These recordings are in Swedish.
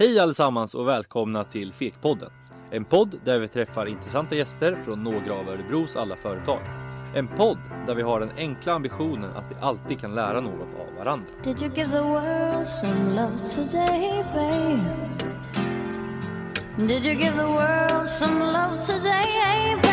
Hej allesammans och välkomna till Fekpodden. En podd där vi träffar intressanta gäster från några av Örebros alla företag. En podd där vi har den enkla ambitionen att vi alltid kan lära något av varandra. Did you give the world some love today, babe? Did you give the world some love today, babe?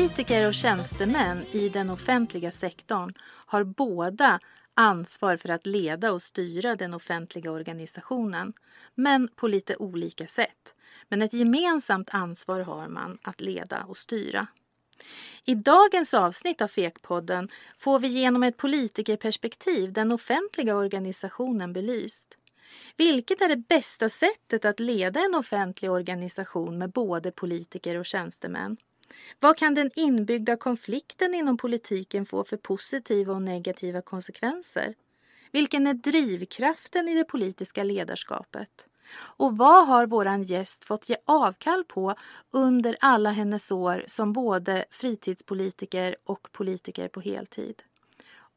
Politiker och tjänstemän i den offentliga sektorn har båda ansvar för att leda och styra den offentliga organisationen, men på lite olika sätt. Men ett gemensamt ansvar har man att leda och styra. I dagens avsnitt av Fekpodden får vi genom ett politikerperspektiv den offentliga organisationen belyst. Vilket är det bästa sättet att leda en offentlig organisation med både politiker och tjänstemän? Vad kan den inbyggda konflikten inom politiken få för positiva och negativa konsekvenser? Vilken är drivkraften i det politiska ledarskapet? Och vad har våran gäst fått ge avkall på under alla hennes år som både fritidspolitiker och politiker på heltid?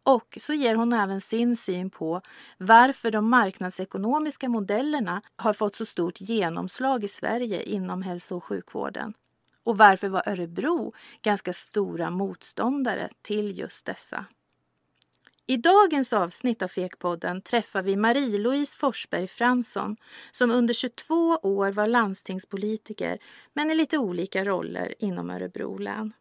Och så ger hon även sin syn på varför de marknadsekonomiska modellerna har fått så stort genomslag i Sverige inom hälso och sjukvården. Och varför var Örebro ganska stora motståndare till just dessa? I dagens avsnitt av Fekpodden träffar vi Marie-Louise Forsberg Fransson som under 22 år var landstingspolitiker men i lite olika roller inom Örebro län.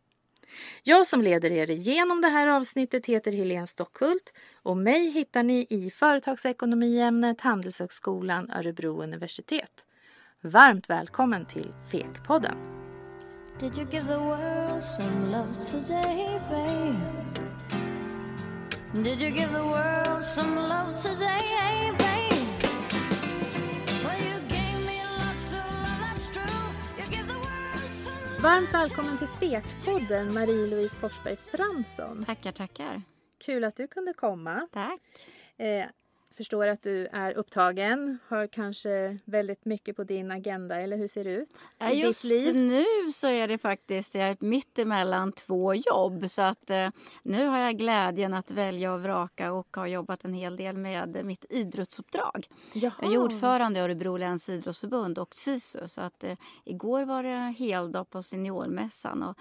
Jag som leder er igenom det här avsnittet heter Helene Stockhult och mig hittar ni i företagsekonomiämnet Handelshögskolan Örebro universitet. Varmt välkommen till Fekpodden! Did you give the world some love today, babe? Did you give the world some love today, babe? Well, you gave me lots of love, that's true. You give the world some love. Varmt välkommen till Fekpodden Marie-Louise Forsberg Fransson. Tackar, tackar. Kul att du kunde komma. Tack. Eh, förstår att du är upptagen, har kanske väldigt mycket på din agenda, eller hur ser det ut? Ja, just ditt liv? nu så är det faktiskt jag är mitt emellan två jobb. Så att, eh, nu har jag glädjen att välja och vraka och har jobbat en hel del med mitt idrottsuppdrag. Jaha. Jag är ordförande i Örebro läns idrottsförbund och SISU. Så att, eh, igår var det heldag på seniormässan och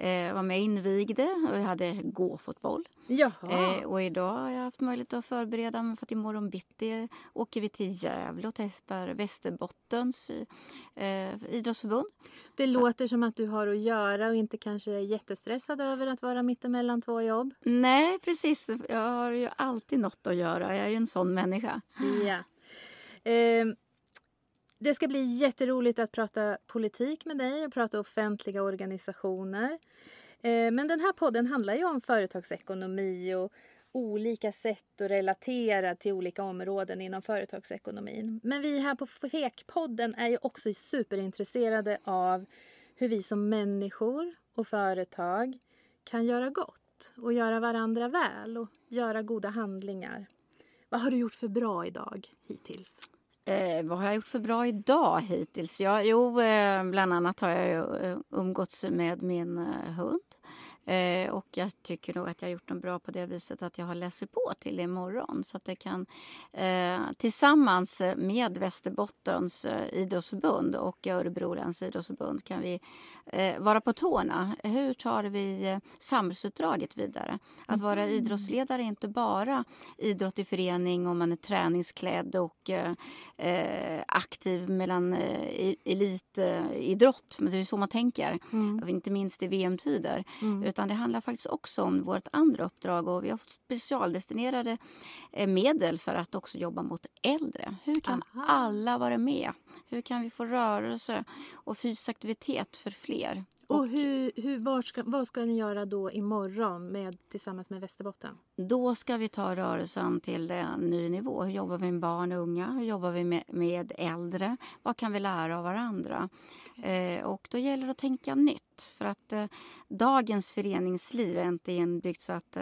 eh, var med och invigde och jag hade gåfotboll. Eh, och idag har jag haft möjlighet att förbereda mig för att imorgon bitti åker vi till Gävle och testar Västerbottens eh, idrottsförbund. det så- låter som att du har att göra och inte kanske är jättestressad över att vara mittemellan två jobb. Nej, precis. Jag har ju alltid något att göra. Jag är ju en sån människa. Ja. Eh, det ska bli jätteroligt att prata politik med dig och prata offentliga organisationer. Eh, men den här podden handlar ju om företagsekonomi och olika sätt att relatera till olika områden inom företagsekonomin. Men vi här på Fekpodden är ju också superintresserade av hur vi som människor och företag kan göra gott och göra varandra väl och göra goda handlingar. Vad har du gjort för bra idag hittills? Eh, vad har jag gjort för bra idag hittills? Ja, jo, eh, bland annat har jag eh, umgåtts med min eh, hund. Eh, och jag tycker nog att jag har gjort den bra på det viset att jag har läst på till imorgon. Så att det kan eh, tillsammans med Västerbottens eh, idrottsförbund och Örebro läns idrottsförbund kan vi eh, vara på tårna. Hur tar vi eh, samhällsuppdraget vidare? Att vara idrottsledare är inte bara idrott i förening om man är träningsklädd och eh, aktiv mellan elitidrott. Men det är så man tänker, Mm. inte minst i VM-tider. Utan det handlar faktiskt också om vårt andra uppdrag och vi har fått specialdestinerade eh, medel för att också jobba mot äldre. Hur kan Aha. alla vara med? Hur kan vi få rörelse och fysisk aktivitet för fler? Och hur, hur, vad, ska, vad ska ni göra då imorgon med, tillsammans med Västerbotten? då ska vi ta rörelsen till en ny nivå. Hur jobbar vi med barn och unga? Hur jobbar vi med, med äldre? Vad kan vi lära av varandra? Eh, och då gäller det att tänka nytt. För att eh, dagens föreningsliv är inte inbyggt så att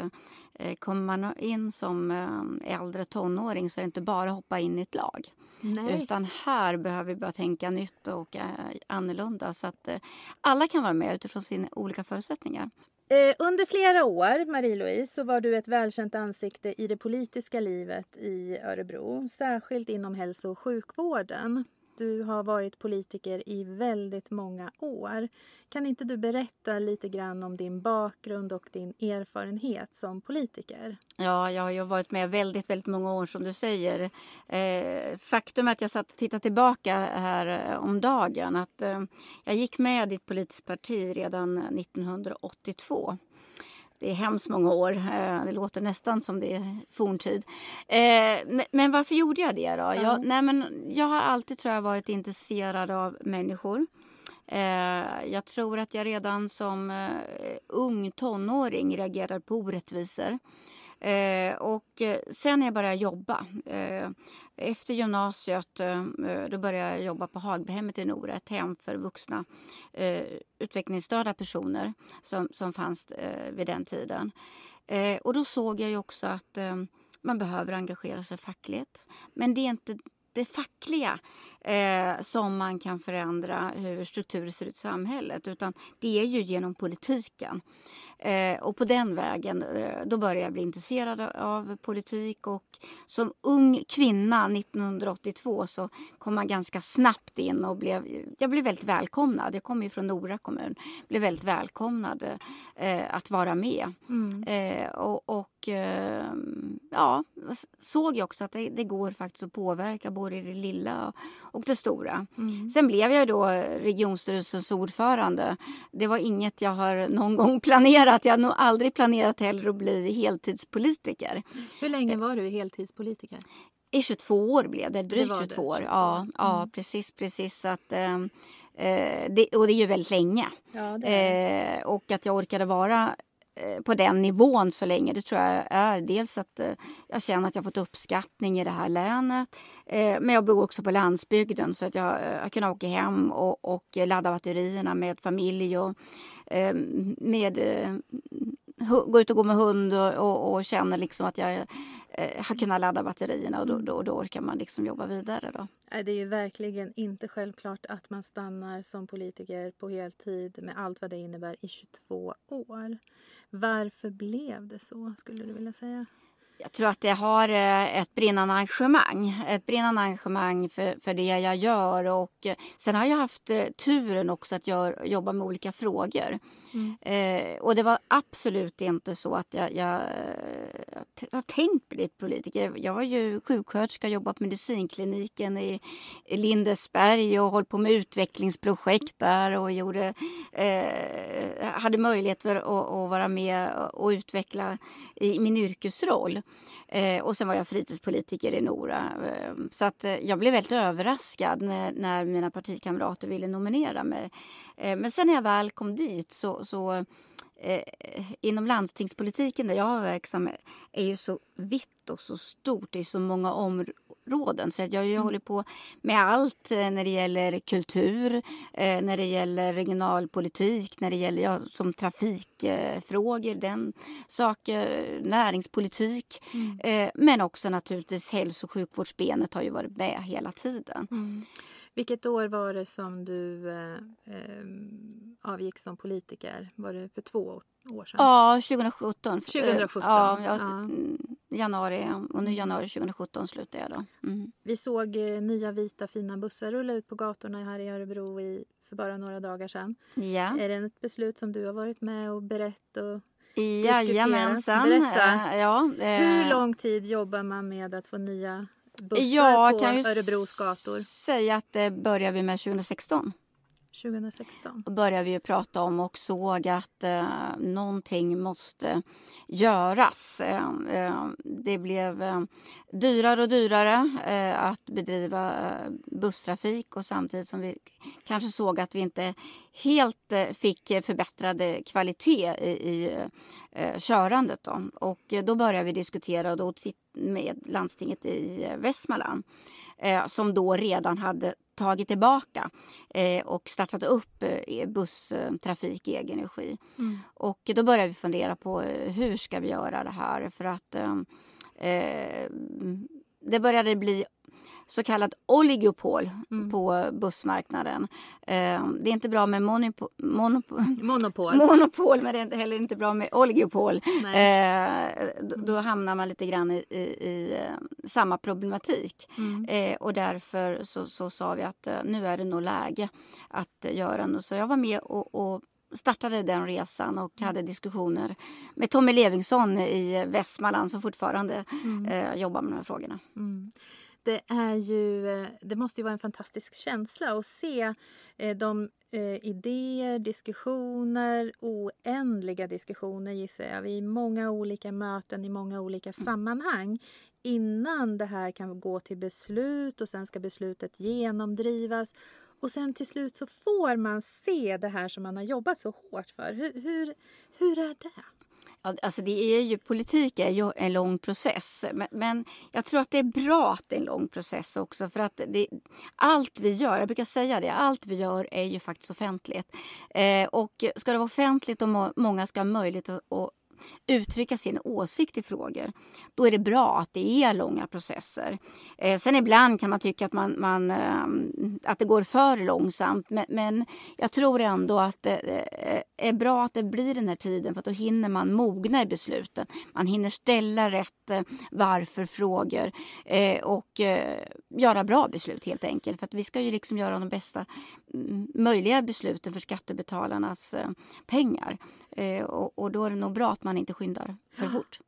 eh, kommer man in som eh, äldre tonåring så är det inte bara att hoppa in i ett lag. Nej. Utan här behöver vi börja tänka nytt och eh, annorlunda så att eh, alla kan vara med utifrån sina olika förutsättningar. Eh, under flera år, Marie-Louise, så var du ett välkänt ansikte i det politiska livet i Örebro, särskilt inom hälso och sjukvården. Du har varit politiker i väldigt många år. Kan inte du berätta lite grann om din bakgrund och din erfarenhet som politiker? Ja, jag har ju varit med väldigt, väldigt många år som du säger. Eh, faktum är att jag satt och tittade tillbaka här eh, om dagen att eh, jag gick med i ett politiskt parti redan 1982. Det är hemskt många år. Eh, Det låter nästan som det är forntid. Eh, men- varför gjorde jag det då? Jag, nej men jag har alltid tror jag, varit intresserad av människor. Eh, Jag tror att jag redan som ung tonåring reagerade på orättvisor. Eh, och eh, sen när jag började jobba, eh, efter gymnasiet, eh, eh då började jag jobba på Hagbyhemmet i Nora, ett hem för vuxna eh, utvecklingsstörda personer som, som fanns vid den tiden. Och då såg jag ju också att man behöver engagera sig fackligt. Men det är inte det fackliga eh, som man kan förändra hur strukturer ser ut i samhället utan det är ju genom politiken. Eh, och på den vägen eh, då började jag bli intresserad av politik och som ung kvinna 1982 så kom man ganska snabbt in och blev, jag blev väldigt välkomnad. Jag kommer ju från Nora kommun. Blev väldigt välkomnad eh, att vara med. Eh, och och eh, ja, såg jag också att det, det går faktiskt att påverka både det lilla och det stora. Sen blev jag då regionstyrelsens ordförande. Det var inget jag har någon gång planerat. Jag har nog aldrig planerat heller att bli heltidspolitiker. Hur länge var du heltidspolitiker? I 22 år blev det, drygt det, 22 år. 22. Ja, ja precis, precis. Så att, eh, eh, det, och det är ju väldigt länge. Ja, det Eh, och att jag orkade vara Eh, på den nivån så länge, det tror jag är dels att eh, jag känner att jag fått uppskattning i det här länet. Eh, men jag bor också på landsbygden så att jag, har jag kan åka hem och, och ladda batterierna med familj och med gå ut och gå med hund och, och, och känna liksom att jag eh, har kunnat ladda batterierna och då, då, då orkar man liksom jobba vidare. Då. Det är ju verkligen inte självklart att man stannar som politiker på heltid med allt vad det innebär i 22 år. Varför blev det så, skulle du vilja säga? Jag tror att det har eh, ett brinnande engagemang. Ett brinnande engagemang för, för det jag gör. Och eh, sen har jag haft eh, turen också att gör, jobba med olika frågor. Eh, och det var absolut inte så att jag, jag, har tänkt bli politiker. Jag var ju sjuksköterska, jobbat på medicinkliniken i, Lindesberg och höll på med utvecklingsprojekt där och gjorde, eh, hade möjlighet att, att vara med och utveckla i min yrkesroll. Eh, och sen var jag fritidspolitiker i Nora. Eh, så att eh, jag blev väldigt överraskad när, när mina partikamrater ville nominera mig. Eh, men sen när jag väl kom dit så, så eh, inom landstingspolitiken där jag är verksam är ju så vitt och så stort. Det är så många områden. Så jag har ju hållit på med allt eh, när det gäller kultur, eh, när det gäller regionalpolitik, när det gäller ja, som trafikfrågor, den saker, näringspolitik. Eh, men också naturligtvis hälso och sjukvårdsbenet har ju varit med hela tiden. Vilket år var det som du eh, eh, avgick som politiker? Var det för två år- sedan? Ja, 2017. 2017, Ja, ja, ja. mm, januari. Och nu januari 2017 slutade jag då. Mm. Vi såg eh, nya vita fina bussar rulla ut på gatorna här i Örebro i, för bara några dagar sedan. Ja. Är det ett beslut som du har varit med och berett? Och Jajamensan. Berätta. Eh, Ja, eh, hur lång tid jobbar man med att få nya bussar jag på kan ju Örebros gator? säga att det börjar vi med 2016. 2016. började vi ju prata om och såg att eh, någonting måste göras. Eh, eh, det blev eh, dyrare och dyrare eh, att bedriva eh, busstrafik och samtidigt som vi kanske såg att vi inte helt eh, fick förbättrade eh, kvalitet i, i eh, körandet. Då. Och eh, då började vi diskutera och då med landstinget i eh, Västmanland eh, som då redan hade tagit tillbaka eh, och startat upp eh, busstrafik i egen regi. Mm. Och då började vi fundera på eh, hur ska vi göra det här för att eh, eh, det började bli så kallat oligopol Mm. på bussmarknaden. Eh, det är inte bra med monopo, monopo, Monopol. monopol men det är inte heller inte bra med oligopol. Eh, då, då hamnar man lite grann i, i, i eh, samma problematik. Mm. Eh, och därför så, så sa vi att eh, nu är det nog läge att göra något. Så jag var med och, och startade den resan och hade diskussioner med Tommy Levingsson i Västmanland som fortfarande eh, jobbar med de här frågorna. Mm. Det, är ju, eh, det måste ju vara en fantastisk känsla att se eh, de eh, idéer, diskussioner, oändliga diskussioner gissar jag, i många olika möten i många olika sammanhang innan det här kan gå till beslut och sen ska beslutet genomdrivas. Och sen till slut så får man se det här som man har jobbat så hårt för. Hur, hur, hur är det? Alltså det är ju, politik är ju en lång process. Men, men jag tror att det är bra att det är en lång process också. För att det, allt vi gör, jag brukar säga det, allt vi gör är ju faktiskt offentligt. Eh, och ska det vara offentligt och må, många ska ha möjlighet att, att uttrycka sin åsikt i frågor, då är det bra att det är långa processer. Eh, sen ibland kan man tycka att, man, man, eh, att det går för långsamt, men, men jag tror ändå att det eh, är bra att det blir den här tiden, för att då hinner man mogna i besluten. Man hinner ställa rätt eh, varför-frågor eh, och eh, göra bra beslut helt enkelt. För att vi ska ju liksom göra de bästa mm, möjliga besluten för skattebetalarnas eh, pengar. Eh, och, och då är det nog bra att man inte skyndar för fort.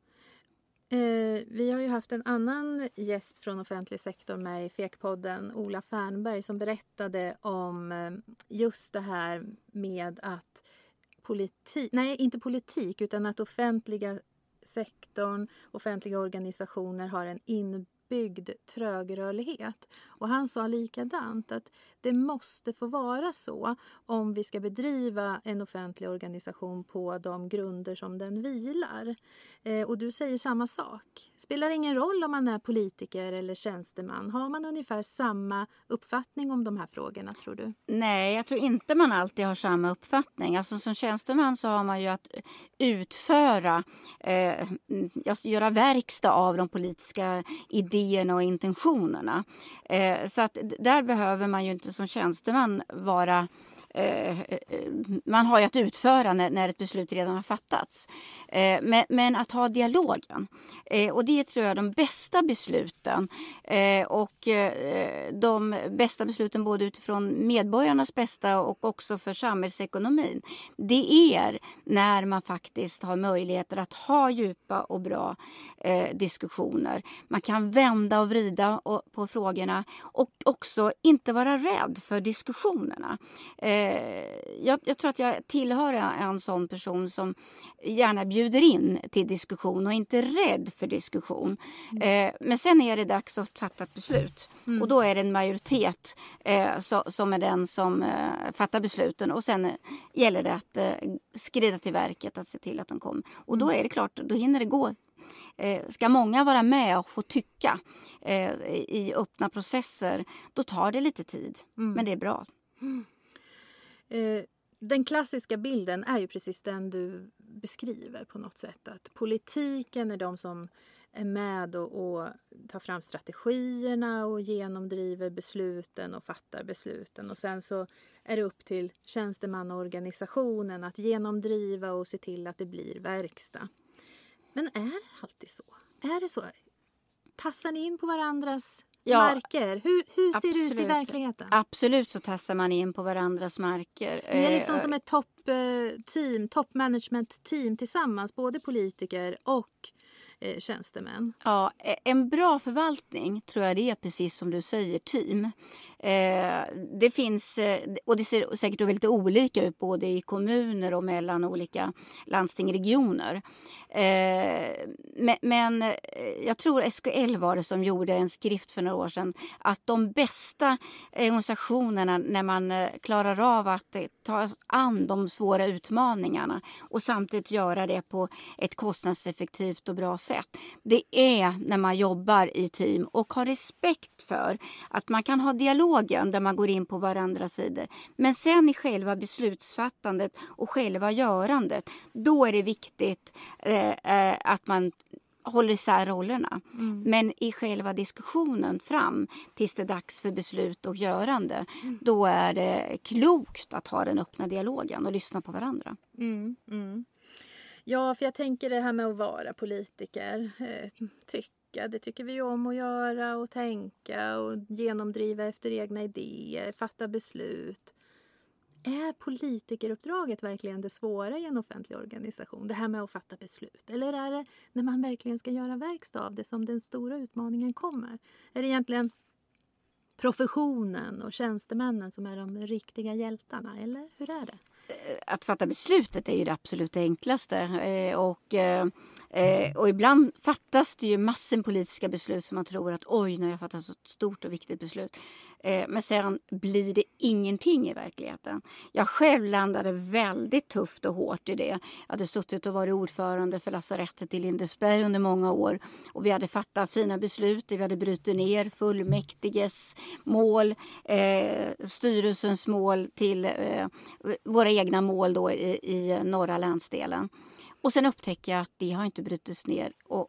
Eh, vi har ju haft en annan gäst från offentlig sektor med i Fekpodden, Ola Fernberg, som berättade om eh, just det här med att politik, nej inte politik, utan att offentliga sektorn, offentliga organisationer har en inbyggd trögrörlighet. Och han sa likadant att det måste få vara så om vi ska bedriva en offentlig organisation på de grunder som den vilar. Eh, och du säger samma sak. Spelar ingen roll om man är politiker eller tjänsteman. Har man ungefär samma uppfattning om de här frågorna tror du? Nej, jag tror inte man alltid har samma uppfattning. Alltså, som tjänsteman så har man ju att utföra, eh, alltså göra verkstad av de politiska idéerna och intentionerna. Eh, så att där behöver man ju inte som tjänsteman vara eh, Eh, eh, eh, man har ju att utföra när, när ett beslut redan har fattats. Eh, men, men att ha dialogen. Eh, och det är, tror jag de bästa besluten. Eh, och eh, de bästa besluten både utifrån medborgarnas bästa och också för samhällsekonomin. Det är när man faktiskt har möjligheter att ha djupa och bra eh, diskussioner. Man kan vända och vrida och, på frågorna och också inte vara rädd för diskussionerna. Eh, jag, jag tror att jag tillhör en, sån person som gärna bjuder in till diskussion och inte är rädd för diskussion. Eh, men sen är det dags att fatta ett beslut och då är det en majoritet eh, så, som är den som eh, fattar besluten och sen eh, gäller det att eh, skrida till verket att se till att de kommer. Och då är det klart, då hinner det gå Eh, ska många vara med och få tycka eh, i öppna processer, då tar det lite tid. Men det är bra. Eh, Eh, den klassiska bilden är ju precis den du beskriver på något sätt. Att politiken är de som är med och, och tar fram strategierna och genomdriver besluten och fattar besluten. Och sen så är det upp till tjänstemannaorganisationen att genomdriva och se till att det blir verkstad. Men är det alltid så? Är det så? Tassar ni in på varandras Ja, marker? Hur, hur ser det ut i absolut. verkligheten? Absolut så tassar man in på varandras marker. Ni är Eh, liksom som ett toppteam, top management team tillsammans, både politiker och eh, tjänstemän. Ja, e- en bra förvaltning tror jag det är precis som du säger, team. Eh, det finns, eh, och det ser säkert väldigt olika ut både i kommuner och mellan olika landsting och regioner. Eh, men, men jag tror SKL var det som gjorde en skrift för några år sedan att de bästa organisationerna när man eh, klarar av att ta an de svåra utmaningarna och samtidigt göra det på ett kostnadseffektivt och bra sätt. Det är när man jobbar i team och har respekt för att man kan ha dialog dialogen där man går in på varandras sidor. Men sen i själva beslutsfattandet och själva görandet, då är det viktigt eh, eh, att man håller isär rollerna. Men i själva diskussionen fram tills det är dags för beslut och görande, då är det klokt att ha den öppna dialogen och lyssna på varandra. Mm, mm. Ja, för jag tänker det här med att vara politiker. Eh, tycka, det tycker vi ju om att göra och tänka och genomdriva efter egna idéer, fatta beslut. Är politikeruppdraget verkligen det svåra i en offentlig organisation? Det här med att fatta beslut? Eller är det när man verkligen ska göra verkstad av det som den stora utmaningen kommer? Är det egentligen professionen och tjänstemännen som är de riktiga hjältarna? Eller hur är det? Eh, att fatta beslutet är ju det absolut enklaste. Eh, och, eh, eh, och ibland fattas det ju massor politiska beslut som man tror att oj, nu har jag fattat ett stort och viktigt beslut. Eh, men sen blir det ingenting i verkligheten. Jag själv landade väldigt tufft och hårt i det. Jag hade suttit och varit ordförande för lasarettet i Lindesberg under många år. Och vi hade fattat fina beslut. Vi hade brutit ner fullmäktiges mål, eh, styrelsens mål till eh, våra egna mål då i, i norra länsdelen. Och sen upptäcker jag att det har inte brutits ner och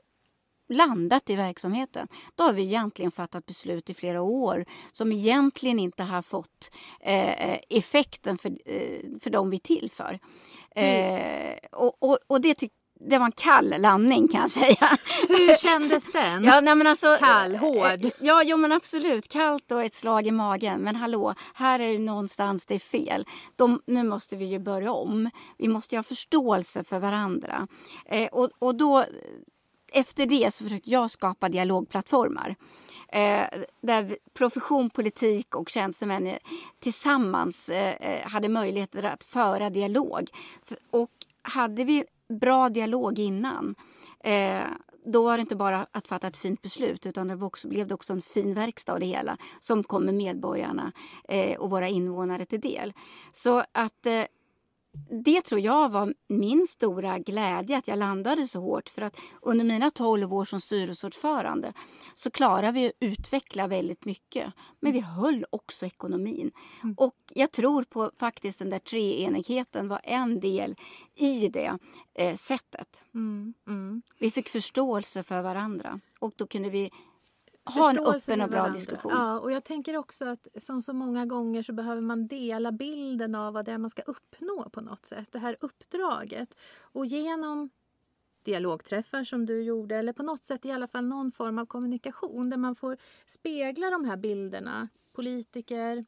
landat i verksamheten. Då har vi egentligen fattat beslut i flera år som egentligen inte har fått eh, effekten för, eh, för dem vi är till för. Eh, och, och, och det tycker det var en kall landning kan jag säga. Hur kändes den? Ja, nej, men alltså, Kall, hård. eh, Ja, jo, men absolut. Kallt och ett slag i magen. Men hallå, här är det någonstans det är fel. De, nu måste vi ju börja om. Vi måste ju ha förståelse för varandra. Eh, och, och då, efter det så försökte jag skapa dialogplattformar. Eh, där profession, politik och tjänstemän eh, tillsammans eh, eh, hade möjligheter att föra dialog. Och hade vi bra dialog innan eh, då var det inte bara att fatta ett fint beslut utan det också, blev det också en fin verkstad av det hela som kommer medborgarna eh, och våra invånare till del. Så att eh, det tror jag var min stora glädje att jag landade så hårt. För att under mina 12 år som styrelseordförande så klarade vi att utveckla väldigt mycket. Men vi höll också ekonomin. Och jag tror på faktiskt den där treenigheten var en del i det eh, sättet. Mm, mm. Vi fick förståelse för varandra och då kunde vi ha en öppen och bra varandra. diskussion. Ja, och jag tänker också att som så många gånger så behöver man dela bilden av vad det är man ska uppnå på något sätt. Det här uppdraget. Och genom dialogträffar som du gjorde eller på något sätt i alla fall någon form av kommunikation där man får spegla de här bilderna. Politiker,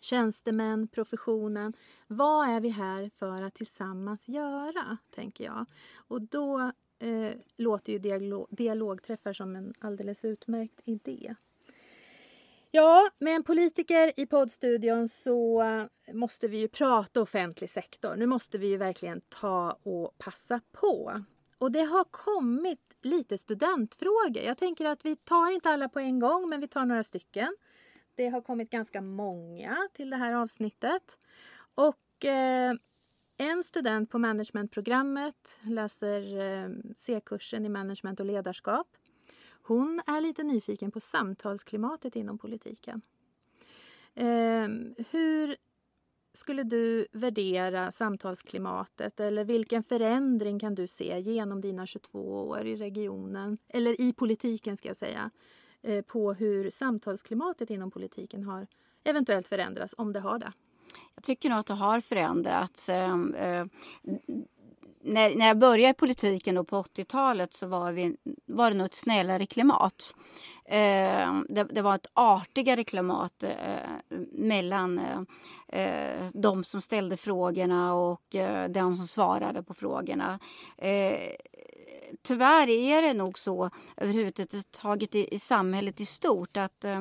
tjänstemän, professionen. Vad är vi här för att tillsammans göra, tänker jag. Och då eh, låter ju dialog, dialogträffar som en alldeles utmärkt idé. Ja, med en politiker i poddstudion så måste vi ju prata offentlig sektor. Nu måste vi ju verkligen ta och passa på. Och det har kommit lite studentfrågor. Jag tänker att vi tar inte alla på en gång, men vi tar några stycken. Det har kommit ganska många till det här avsnittet. Och eh, en student på managementprogrammet läser eh, C-kursen i management och ledarskap. Hon är lite nyfiken på samtalsklimatet inom politiken. Eh, hur skulle du värdera samtalsklimatet eller vilken förändring kan du se genom dina 22 år i regionen, eller i politiken ska jag säga, eh, på hur samtalsklimatet inom politiken har eventuellt förändrats, om det har det? Jag tycker nog att det har förändrats. Ehm, eh, när, när jag började i politiken då på 80-talet så var, vi, var det nog ett snällare klimat. Eh, det, det var ett artigare klimat eh, mellan eh, eh de som ställde frågorna och eh, de som svarade på frågorna. Eh, Tyvärr är det nog så överhuvudtaget i, i samhället i stort att eh,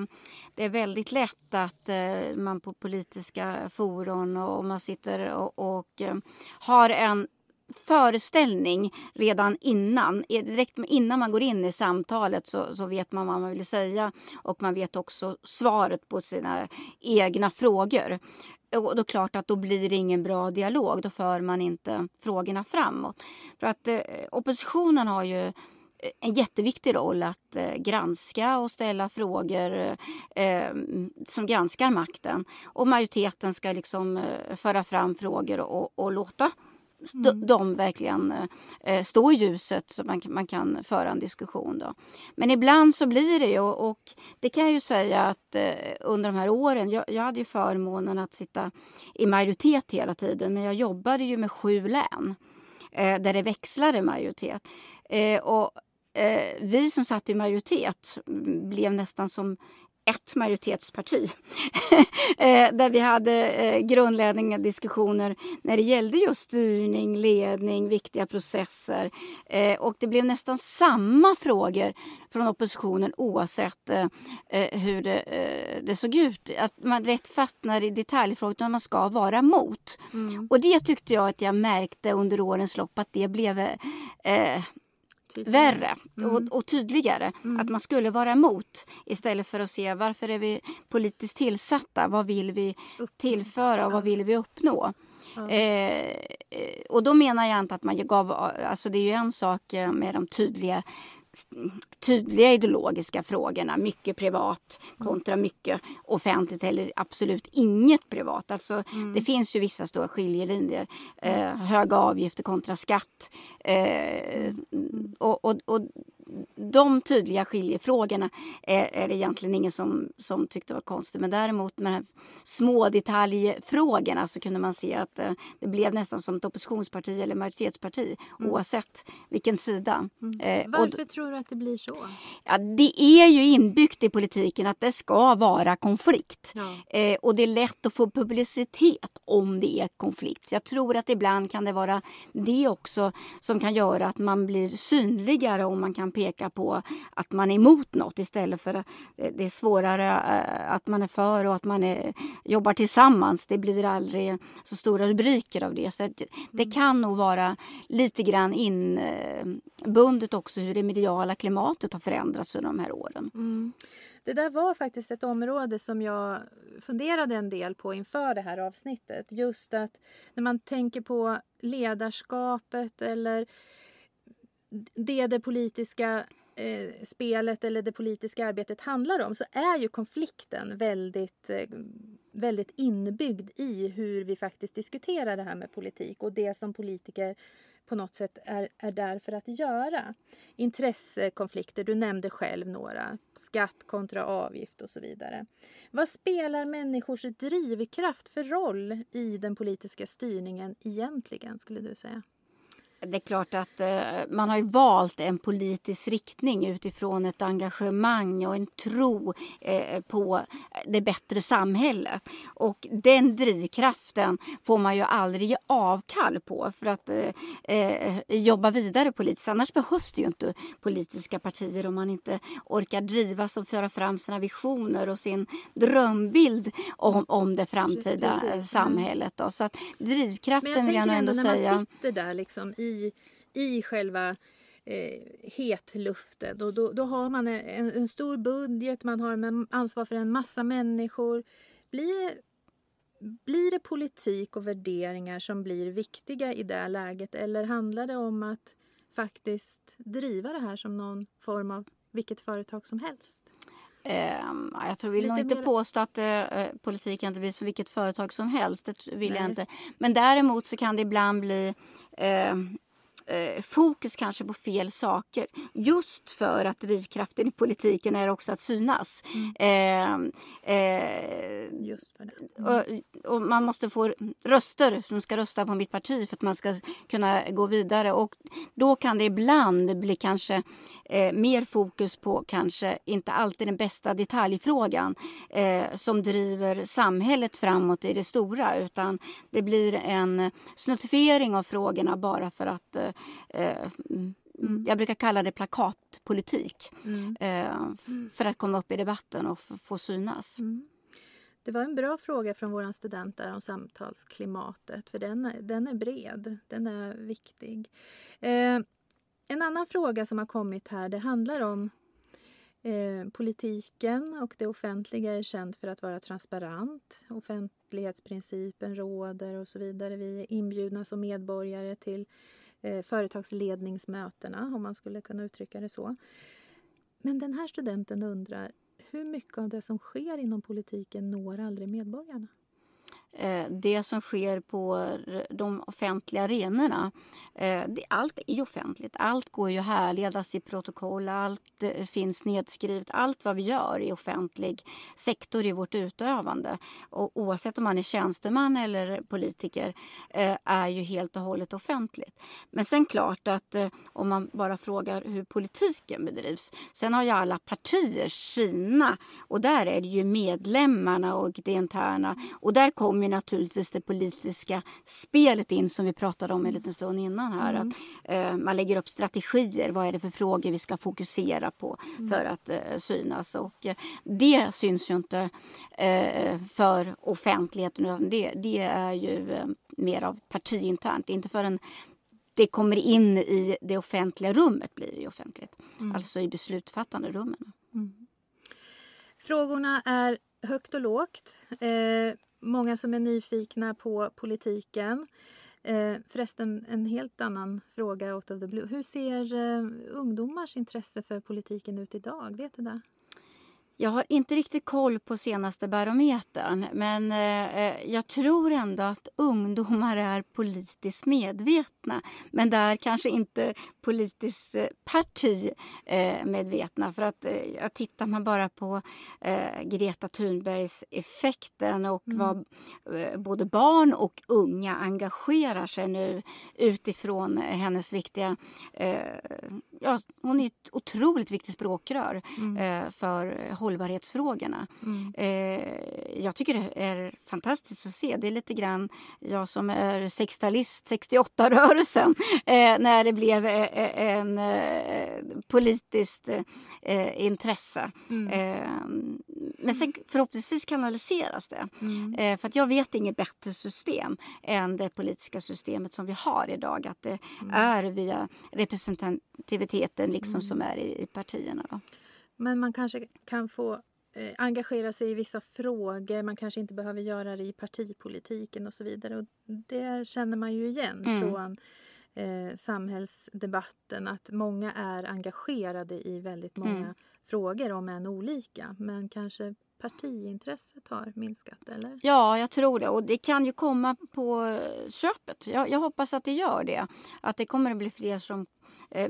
det är väldigt lätt att eh, man på politiska forum och man sitter och, och eh, har en föreställning redan innan. Direkt innan man går in i samtalet så, så, vet man vad man vill säga och man vet också svaret på sina egna frågor. Och då klart att då blir det ingen bra dialog. Då för man inte frågorna framåt. För att eh, oppositionen har ju eh, en jätteviktig roll att eh, granska och ställa frågor eh, eh, som granskar makten. Och majoriteten ska liksom eh, föra fram frågor och, och låta mm. de verkligen eh, stå i ljuset så man, man kan föra en diskussion. Då. Men ibland så blir det ju, och, och det kan jag ju säga att eh, under de här åren, jag, jag hade ju förmånen att sitta i majoritet hela tiden men jag jobbade ju med sju län eh, där det växlade majoritet. Eh, och eh, vi som satt i majoritet blev nästan som ett majoritetsparti. Eh, där vi hade eh, grundläggande diskussioner när det gällde just styrning, ledning, viktiga processer. Eh, och det blev nästan samma frågor från oppositionen oavsett hur det, det såg ut. Att man rätt fastnar i detaljfrågor utan man ska vara mot. Mm. Och det tyckte jag att jag märkte under årens lopp att det blev eh, Tydligare. värre mm. och, och, tydligare. Mm. Att man skulle vara emot istället för att se varför är vi politiskt tillsatta? Vad vill vi tillföra och vad vill vi uppnå? Ja. Eh, och då menar jag inte att man gav... Alltså det är ju en sak med de tydliga tydliga ideologiska frågorna. Mycket privat kontra mycket offentligt eller absolut inget privat. Alltså, mm. Det finns ju vissa stora skiljelinjer. Eh, höga avgifter kontra skatt. Eh, mm. och, och, och de tydliga skiljefrågorna är, är det egentligen ingen som, som tyckte var konstigt. Men däremot med de små detaljfrågorna så kunde man se att eh, det blev nästan som ett oppositionsparti eller majoritetsparti mm. oavsett vilken sida. Mm. Eh, Varför tror du att det blir så? Ja, det är ju inbyggt i politiken att det ska vara konflikt. Ja. Eh, och det är lätt att få publicitet om det är konflikt. Så jag tror att ibland kan det vara det också som kan göra att man blir synligare och man kan peka på att man är emot något istället för att det är svårare eh, att man är för och att man är, jobbar tillsammans. Det blir aldrig så stora rubriker av det. Så det, mm. kan nog vara lite grann inbundet också hur det mediala klimatet har förändrats under de här åren. Mm. Det där var faktiskt ett område som jag funderade en del på inför det här avsnittet. Just att när man tänker på ledarskapet eller det det politiska eh, spelet eller det politiska arbetet handlar om så är ju konflikten väldigt, eh, väldigt inbyggd i hur vi faktiskt diskuterar det här med politik och det som politiker på något sätt är, är där för att göra. Intressekonflikter, du nämnde själv några. Skatt kontra avgift och så vidare. Vad spelar människors drivkraft för roll i den politiska styrningen egentligen, skulle du säga? Det är klart att eh, man har valt en politisk riktning utifrån ett engagemang och en tro eh, på det bättre samhället. Och den drivkraften får man ju aldrig ge avkall på för att eh, jobba vidare politiskt. Annars behövs det ju inte politiska partier om man inte orkar drivas och föra fram sina visioner och sin drömbild om, om det framtida Precis. samhället. Då. Så att drivkraften vill jag nog ändå säga... När man sitter där liksom i i, i själva eh, hetluften. Och då, då har man en, en stor budget, man har ansvar för en massa människor. Blir det, blir det politik och värderingar som blir viktiga i det läget eller handlar det om att faktiskt driva det här som någon form av vilket företag som helst? Um, jag tror, vill nog inte mer... påstå att uh, politik inte blir som vilket företag som helst. Det vill Nej. jag inte. Men däremot så kan det ibland bli uh, eh, fokus kanske på fel saker. Just för att drivkraften i politiken är också att synas. Mm. Eh, eh, just för det. Mm. Och, och, man måste få röster som ska rösta på mitt parti för att man ska kunna gå vidare. Och då kan det ibland bli kanske eh, mer fokus på kanske inte alltid den bästa detaljfrågan eh, som driver samhället framåt i det stora utan det blir en snuttifiering av frågorna bara för att eh, mm. jag brukar kalla det plakatpolitik. Mm. Eh, f- för att komma upp i debatten och få synas. Mm. Det var en bra fråga från våra studenter om samtalsklimatet, för den är, den är bred, den är viktig. Eh, en annan fråga som har kommit här, det handlar om eh, politiken och det offentliga är känt för att vara transparent. Offentlighetsprincipen råder och så vidare. Vi är inbjudna som medborgare till eh, företagsledningsmötena, om man skulle kunna uttrycka det så. Men den här studenten undrar, hur mycket av det som sker inom politiken når aldrig medborgarna? Eh, det som sker på de offentliga arenorna. Eh, allt är ju offentligt. Allt går ju att härledas i protokoll. Allt eh, finns nedskrivet. Allt vad vi gör i offentlig sektor i vårt utövande. Och oavsett om man är tjänsteman eller politiker är ju helt och hållet offentligt. Men sen klart att om man bara frågar hur politiken bedrivs. Sen har ju alla partier sina och där är det ju medlemmarna och det interna. Och där kommer ju naturligtvis det politiska spelet in som vi pratade om en liten stund innan här. Att, eh, man lägger upp strategier. Vad är det för frågor vi ska fokusera på för att eh, synas? Och eh, det syns ju inte eh, för offentligheten utan det, det är ju eh, mer av partiinternt. Inte förrän det kommer in i det offentliga rummet blir det offentligt. Alltså i beslutsfattande rummen. Frågorna är högt och lågt. Eh, många som är nyfikna på politiken. Eh, förresten, en helt annan fråga out of the blue. Hur ser eh, ungdomars intresse för politiken ut idag? Vet du det? Jag har inte riktigt koll på senaste barometern men eh, jag tror ändå att ungdomar är politiskt medvetna. Men där kanske inte politiskt eh, parti eh, medvetna. För att eh, jag tittar man bara på eh, Greta Thunbergs effekten och vad eh, både barn och unga engagerar sig nu utifrån eh, hennes viktiga eh, ja, hon är ett otroligt viktigt språkrör eh, för hållbarhetsfrågorna. Eh, jag tycker det är fantastiskt att se. Det är lite grann jag som är 60-talist, 68-rörelsen, eh, när det blev eh, eh, en eh, politiskt intresse. Eh, men sen förhoppningsvis kanaliseras det. Eh, för att jag vet inget bättre system än det politiska systemet som vi har idag. Att det är via representativiteten liksom som är i, i partierna. Då. Men man kanske kan få eh, engagera sig i vissa frågor. Man kanske inte behöver göra det i partipolitiken och så vidare. Och det känner man ju igen Mm. från eh, samhällsdebatten att många är engagerade i väldigt många Mm. frågor, om än olika. Men kanske partiintresset har minskat, eller? Ja, jag tror det. Och det kan ju komma på köpet. Jag, jag hoppas att det gör det. Att det kommer att bli fler som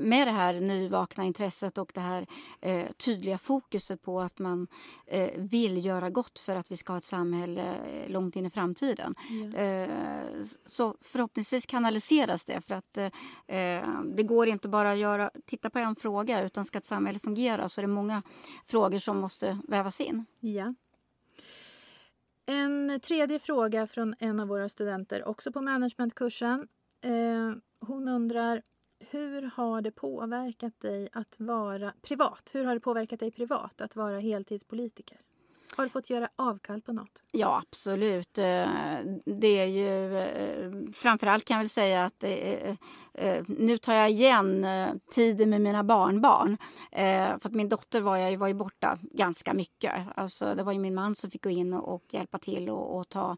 med det här nyvakna intresset och det här eh, tydliga fokuset på att man eh, vill göra gott för att vi ska ha ett samhälle eh, långt in i framtiden. Ja. Eh, så förhoppningsvis kanaliseras det för att eh, eh, det går inte bara att göra, titta på en fråga utan ska ett samhälle fungera så är det många frågor som måste vävas in. Ja. En tredje fråga från en av våra studenter, också på managementkursen. Eh, hon undrar hur har det påverkat dig att vara privat? Hur har det påverkat dig privat att vara heltidspolitiker? Har du fått göra avkall på något? Ja, absolut. Eh, Det är ju... eh, Framförallt kan jag väl säga att är, eh, nu tar jag igen tiden med mina barnbarn. För att min dotter var, jag, var ju borta ganska mycket. Alltså, det var ju min man som fick gå in och, hjälpa till och, och ta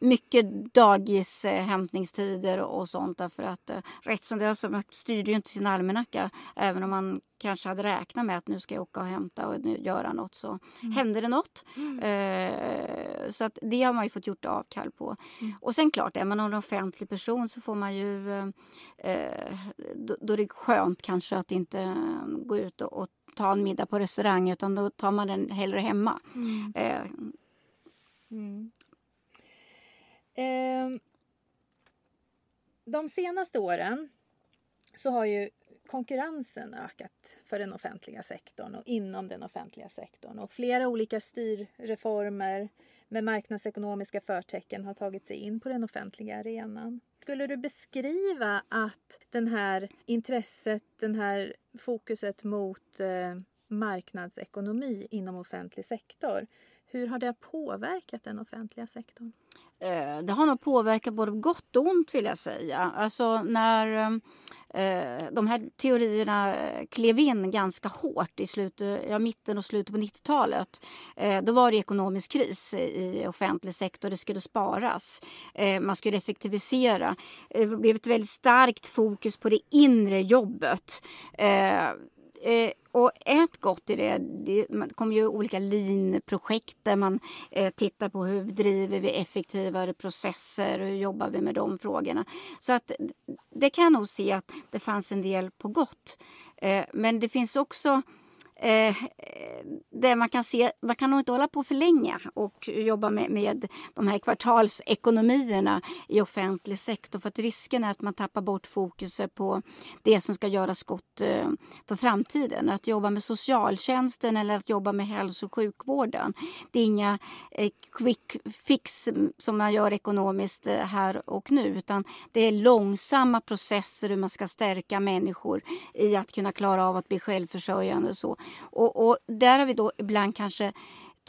mycket dagishämtningstider och sånt. Därför att rätt som det är så man styrde ju inte sin almanacka. Även om man kanske hade räknat med att nu ska jag åka och hämta och göra något så hände det något. Eh, så att det har man ju fått gjort avkall på. Och sen klart, är man en offentlig person så får man ju... Eh, då, då är det skönt kanske att inte eh, gå ut och, och ta en middag på restaurang utan då tar man den hellre hemma. Eh, Eh, de senaste åren så har ju konkurrensen ökat för den offentliga sektorn och inom den offentliga sektorn. Och flera olika styrreformer med marknadsekonomiska förtecken har tagit sig in på den offentliga arenan. skulle du beskriva att den här intresset, den här fokuset mot eh, marknadsekonomi inom offentlig sektor, hur har det påverkat den offentliga sektorn? Eh, det har nog påverkat både gott och ont vill jag säga. Alltså när ehm, eh, de här teorierna eh, klev in ganska hårt i slutet, ja, mitten och slutet på 90-talet. Eh, då var det ekonomisk kris i offentlig sektor. Det skulle sparas. Eh, man skulle effektivisera. Eh, det blev ett väldigt starkt fokus på det inre jobbet. Eh, Eh, och ett gott i det, det kommer ju olika lean-projekt där man eh, tittar på hur driver vi effektivare processer, och hur jobbar vi med de frågorna. Så att det kan jag nog se att det fanns en del på gott. Eh, men det finns också Eh, eh, det man kan se, man kan nog inte hålla på för länge och jobba med, med de här kvartalsekonomierna i offentlig sektor för att risken är att man tappar bort fokuset på det som ska göras gott eh, för framtiden. Att jobba med socialtjänsten eller att jobba med hälso och sjukvården. Det är inga eh, quick fix som man gör ekonomiskt eh, här och nu utan det är långsamma processer hur man ska stärka människor i att kunna klara av att bli självförsörjande och så. Och, och där har vi då ibland kanske,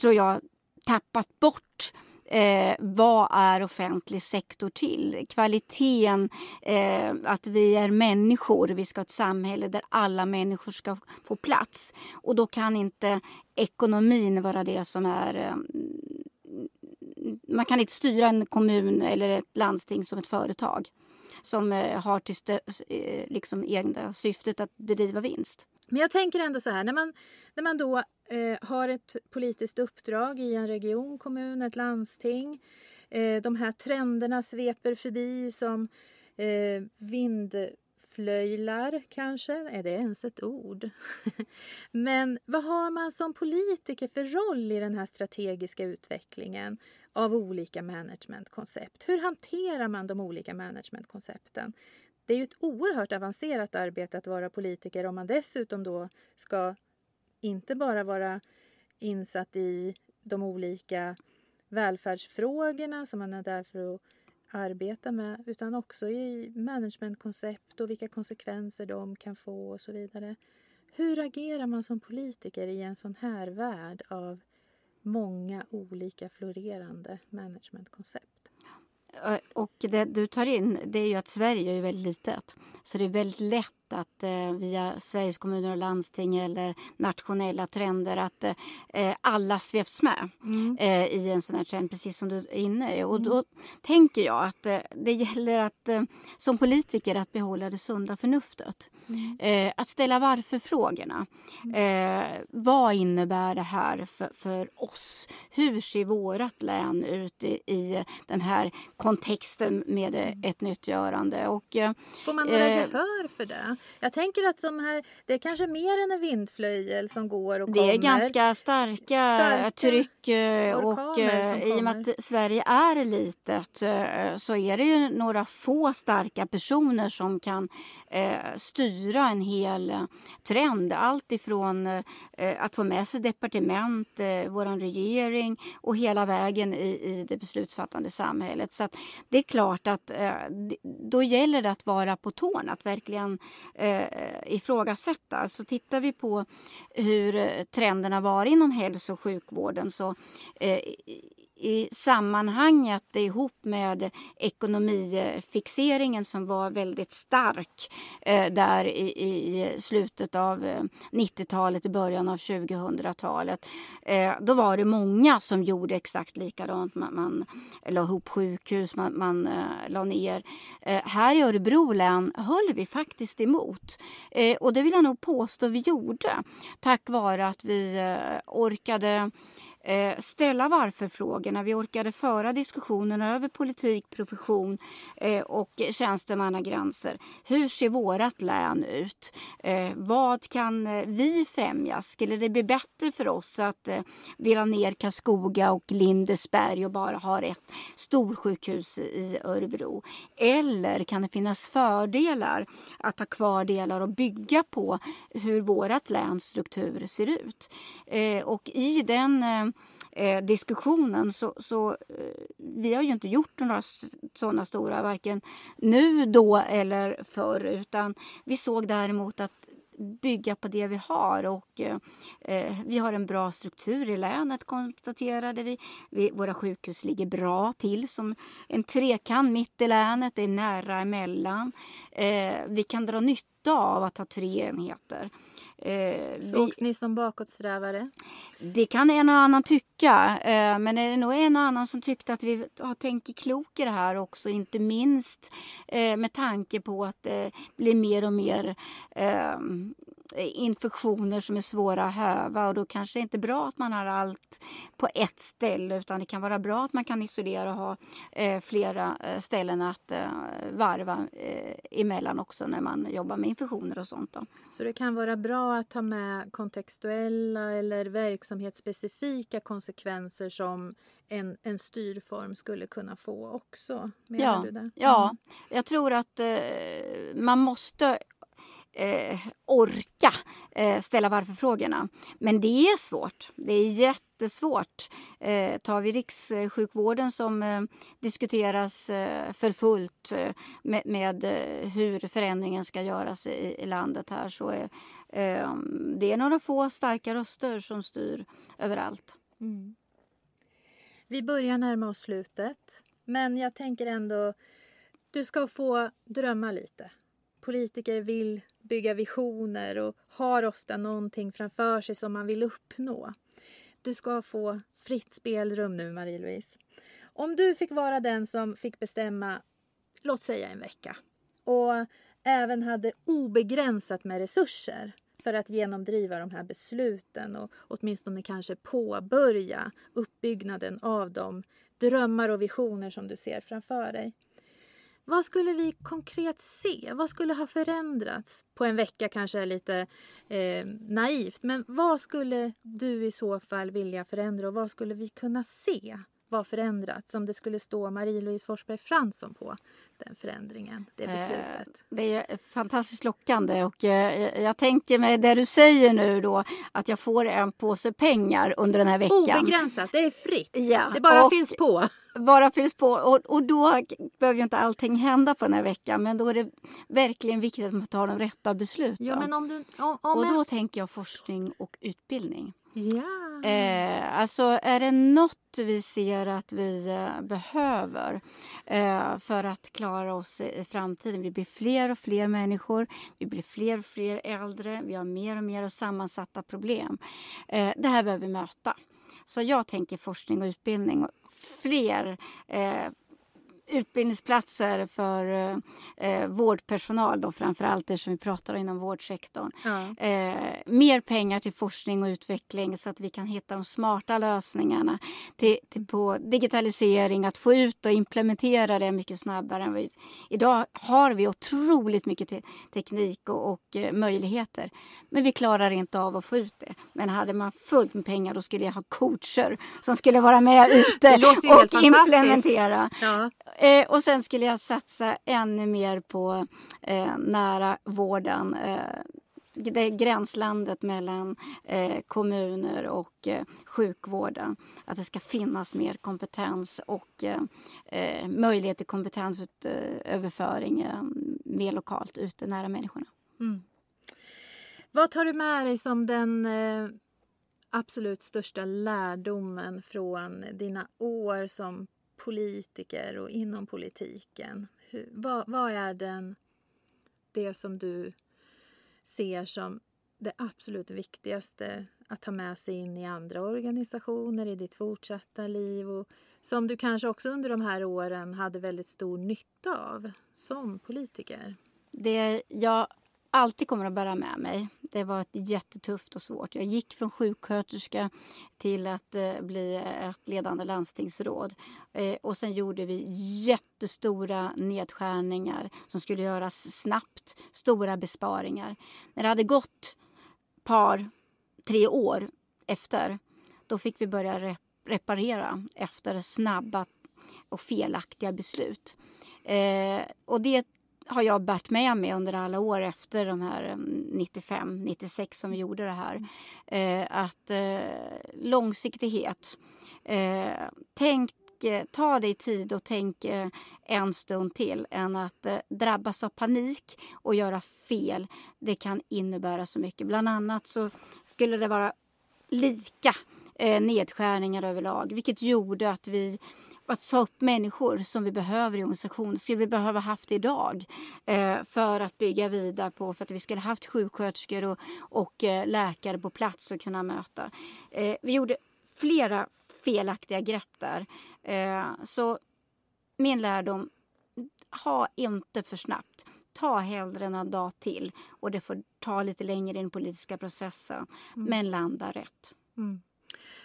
tror jag, tappat bort Eh, vad är offentlig sektor till? Kvaliteten, eh, att vi är människor. Vi ska ha ett samhälle där alla människor ska få plats. Och då kan inte ekonomin vara det som är... Eh, man kan inte styra en kommun eller ett landsting som ett företag som eh, har till eh, liksom egna syftet att bedriva vinst. Men jag tänker ändå så här, när man, när man då eh, har ett politiskt uppdrag i en region, kommun, ett landsting. Eh, de här trenderna sveper förbi som eh, vindflöjlar kanske. Är det ens ett ord? Men vad har man som politiker för roll i den här strategiska utvecklingen av olika managementkoncept? Hur hanterar man de olika managementkoncepten? Det är ju ett oerhört avancerat arbete att vara politiker om man dessutom då ska inte bara vara insatt i de olika välfärdsfrågorna som man är där för att arbeta med utan också i managementkoncept och vilka konsekvenser de kan få och så vidare. Hur agerar man som politiker i en sån här värld av många olika florerande managementkoncept? Eh, och det du tar in det är ju att Sverige är väldigt litet. Så det är väldigt lätt att eh, via Sveriges kommuner och landsting eller nationella trender att eh, alla sveps med mm. eh, i en sån här trend, precis som du är inne i. Och mm. då tänker jag att eh, det gäller att eh, som politiker att behålla det sunda förnuftet. Mm. Eh, att ställa varför-frågorna. Mm. vad innebär det här för, för oss? Hur ser vårt län ut i, i den här kontexten med mm. ett nyttgörande? Och, Får man några gehör för det? Jag tänker att som här, det är kanske mer än en vindflöjel som går och kommer. Det är ganska starka, starka tryck eh, och eh, i och med att Sverige är litet eh, så är det ju några få starka personer som kan styra en hel trend. Allt ifrån att få med sig departement, vår regering och hela vägen i, i det beslutsfattande samhället. Så det är klart att då gäller det att vara på tårna, att verkligen eh, ifrågasätta. Så tittar vi på hur trenderna var inom hälso och sjukvården så eh, i sammanhanget ihop med ekonomifixeringen som var väldigt stark eh, där i, i, slutet av eh, 90-talet, och början av 2000-talet. Eh, då var det många som gjorde exakt likadant. Man, man la ihop sjukhus, man, man eh, la ner. Eh, här i Örebro län höll vi faktiskt emot. Eh, och det vill jag nog påstå vi gjorde tack vare att vi eh, orkade Eh, ställa varför-frågorna. Vi orkade föra diskussionen över politik, profession eh, och tjänstemannagränser. Hur ser vårt län ut? Eh, vad kan eh, vi främja? Skulle det bli bättre för oss att eh, vi la ner Karlskoga och Lindesberg och bara har ett storsjukhus i Örebro? Eller kan det finnas fördelar att ha kvar delar och bygga på hur vårt läns struktur ser ut? Eh, och i den eh, diskussionen så, så eh, vi har ju inte gjort några sådana stora, varken nu, då eller förr. Utan vi såg däremot att bygga på det vi har. Och, eh, eh, vi har en bra struktur i länet, konstaterade vi. vi. Våra sjukhus ligger bra till, som en trekant mitt i länet. Det är nära emellan. Eh, vi kan dra nytta av att ha tre enheter. Eh, Sågs vi, ni som bakåtsträvare? Det kan en och annan tycka. Eh, men är det nog en och annan som tyckte att vi har tänkt klokt i det här också. Inte minst eh, med tanke på att det blir mer och mer eh, infektioner som är svåra att häva och då kanske det inte är bra att man har allt på ett ställe utan det kan vara bra att man kan isolera och ha eh, flera eh, ställen att eh, varva eh, emellan också när man jobbar med infektioner och sånt. Då. Så det kan vara bra att ta med kontextuella eller verksamhetsspecifika konsekvenser som en, en styrform skulle kunna få också? Ja, du det? Mm. ja, jag tror att eh, man måste eh, orka eh, ställa varför-frågorna. Men det är svårt. Det är jättesvårt. Eh, tar vi rikssjukvården som eh, diskuteras eh, för fullt eh, med, med eh, hur förändringen ska göras i, i landet här så är eh, det är några få starka röster som styr överallt. Mm. Vi börjar närma oss slutet, men jag tänker ändå du ska få drömma lite. Politiker vill bygga visioner och har ofta någonting framför sig som man vill uppnå. Du ska få fritt spelrum nu, Marie-Louise. Om du fick vara den som fick bestämma, låt säga en vecka, och även hade obegränsat med resurser för att genomdriva de här besluten och åtminstone kanske påbörja uppbyggnaden av de drömmar och visioner som du ser framför dig. Vad skulle vi konkret se? Vad skulle ha förändrats? På en vecka kanske är lite eh, naivt, men vad skulle du i så fall vilja förändra och vad skulle vi kunna se var förändrats om det skulle stå Marie-Louise Forsberg Fransson på den förändringen, det eh, beslutet? Det är fantastiskt lockande och eh, jag tänker mig det du säger nu då att jag får en påse pengar under den här veckan. Obegränsat, det är fritt. Ja, det bara fylls på. Bara fylls på och, och då behöver ju inte allting hända på den här veckan men då är det verkligen viktigt att man tar de rätta besluten. Ja, men om du, om, om och då en... tänker jag forskning och utbildning. Ja. Eh, alltså är det något vi ser att vi eh, behöver eh, för att klara oss i framtiden. Vi blir fler och fler människor, vi blir fler och fler äldre, vi har mer och mer sammansatta problem. Eh, det här behöver vi möta. Så jag tänker forskning och utbildning. Fler eh, utbildningsplatser för eh, vårdpersonal då framförallt eftersom vi pratar inom vårdsektorn. Ja. Eh, mer pengar till forskning och utveckling så att vi kan hitta de smarta lösningarna till, till, på digitalisering, att få ut och implementera det mycket snabbare än vi, Idag har vi otroligt mycket te teknik och, och eh, möjligheter men vi klarar inte av att få ut det. Men hade man fullt med pengar då skulle jag ha coacher som skulle vara med ute och implementera. Ja. Eh, och sen skulle jag satsa ännu mer på eh, nära vården. Eh, det gränslandet mellan eh, kommuner och eh, sjukvården. Att det ska finnas mer kompetens och eh, eh möjlighet till kompetensöverföring eh, mer lokalt ute nära människorna. Mm. Vad tar du med dig som den eh, absolut största lärdomen från dina år som politiker och inom politiken? Hur, vad, vad är den, det som du ser som det absolut viktigaste att ta med sig in i andra organisationer i ditt fortsatta liv och som du kanske också under de här åren hade väldigt stor nytta av som politiker? Det jag alltid kommer att bära med mig. Det var ett jättetufft och svårt. Jag gick från sjuksköterska till att eh, bli eh, ett ledande landstingsråd. Eh, och sen gjorde vi jättestora nedskärningar som skulle göras snabbt. Stora besparingar. När det hade gått par, tre år efter, då fick vi börja rep reparera efter snabba och felaktiga beslut. Eh, och det har jag bärt med mig under alla år efter de här mm, 95–96 som vi gjorde det här. Eh, att eh, långsiktighet Eh, tänk, eh, ta dig tid och tänk eh, en stund till än att eh, drabbas av panik och göra fel. Det kan innebära så mycket. Bland annat så skulle det vara lika eh, nedskärningar överlag vilket gjorde att vi att sa upp människor som vi behöver i organisationen skulle vi behöva haft idag eh, för att bygga vidare på för att vi skulle haft sjuksköterskor och, och eh, läkare på plats och kunna möta. Eh, vi gjorde flera felaktiga grepp där. Eh, så min lärdom, ha inte för snabbt. Ta hellre en dag till och det får ta lite längre i den politiska processen. Men landa rätt.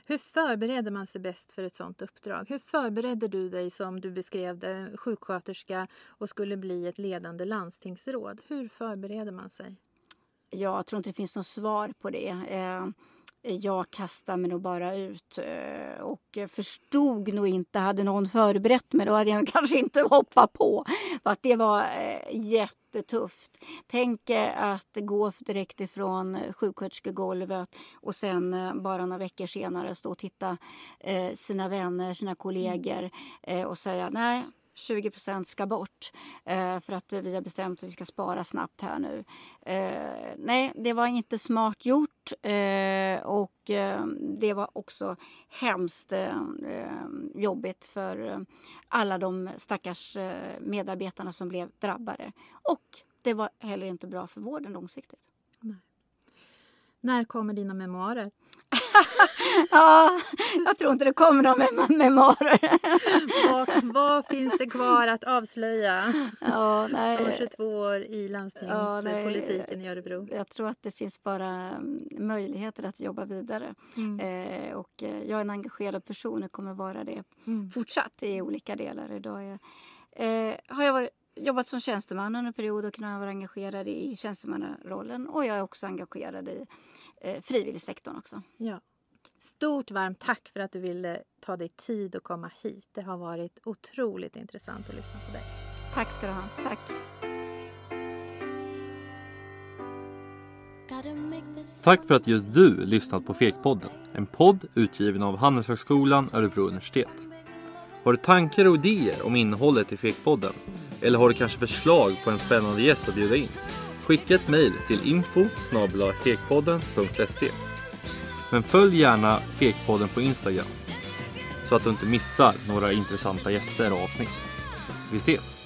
Hur förbereder man sig bäst för ett sådant uppdrag? Hur förberedde du dig som du beskrev det, sjuksköterska och skulle bli ett ledande landstingsråd? Hur förbereder man sig? Jag tror inte det finns något svar på det. Eh, jag kastade mig nog bara ut eh, och förstod nog inte. Hade någon förberett mig då hade jag kanske inte hoppat på. För att det var eh, jättetufft. Tänk eh, att gå direkt ifrån sjuksköterskegolvet och sen bara några veckor senare stå och titta sina vänner, sina kollegor eh, och säga nej 20% ska bort eh, för att vi har bestämt att vi ska spara snabbt här nu. Eh, nej, det var inte smart gjort eh, och eh, det var också hemskt eh, eh jobbigt för eh, alla de stackars eh, medarbetarna som blev drabbade. Och det var heller inte bra för vården långsiktigt. När kommer dina memoarer? Ja, jag tror inte det kommer några mem- memoarer. Vad, vad finns det kvar att avslöja Ja, nej. från 22 år i landstingspolitiken i Örebro? Jag tror att det finns bara mm, möjligheter att jobba vidare. Eh, och eh, jag är en engagerad person och kommer vara det fortsatt i olika delar. Idag är, eh, har jag varit, jobbat som tjänsteman under en period och kunnat vara engagerad i tjänstemannarollen. Och jag är också engagerad i eh, frivilligsektorn också. Ja. Stort varmt tack för att du ville ta dig tid att komma hit. Det har varit otroligt intressant att lyssna på dig. Tack ska du ha. Tack. Tack för att just du lyssnat på Fekpodden. En podd utgiven av Handelshögskolan Örebro universitet. Har du tankar och idéer om innehållet i Fekpodden? Eller har du kanske förslag på en spännande gäst att bjuda in? Skicka ett mejl till info fekpodden.se men följ gärna Fekpodden på Instagram så att du inte missar några intressanta gäster och avsnitt. Vi ses!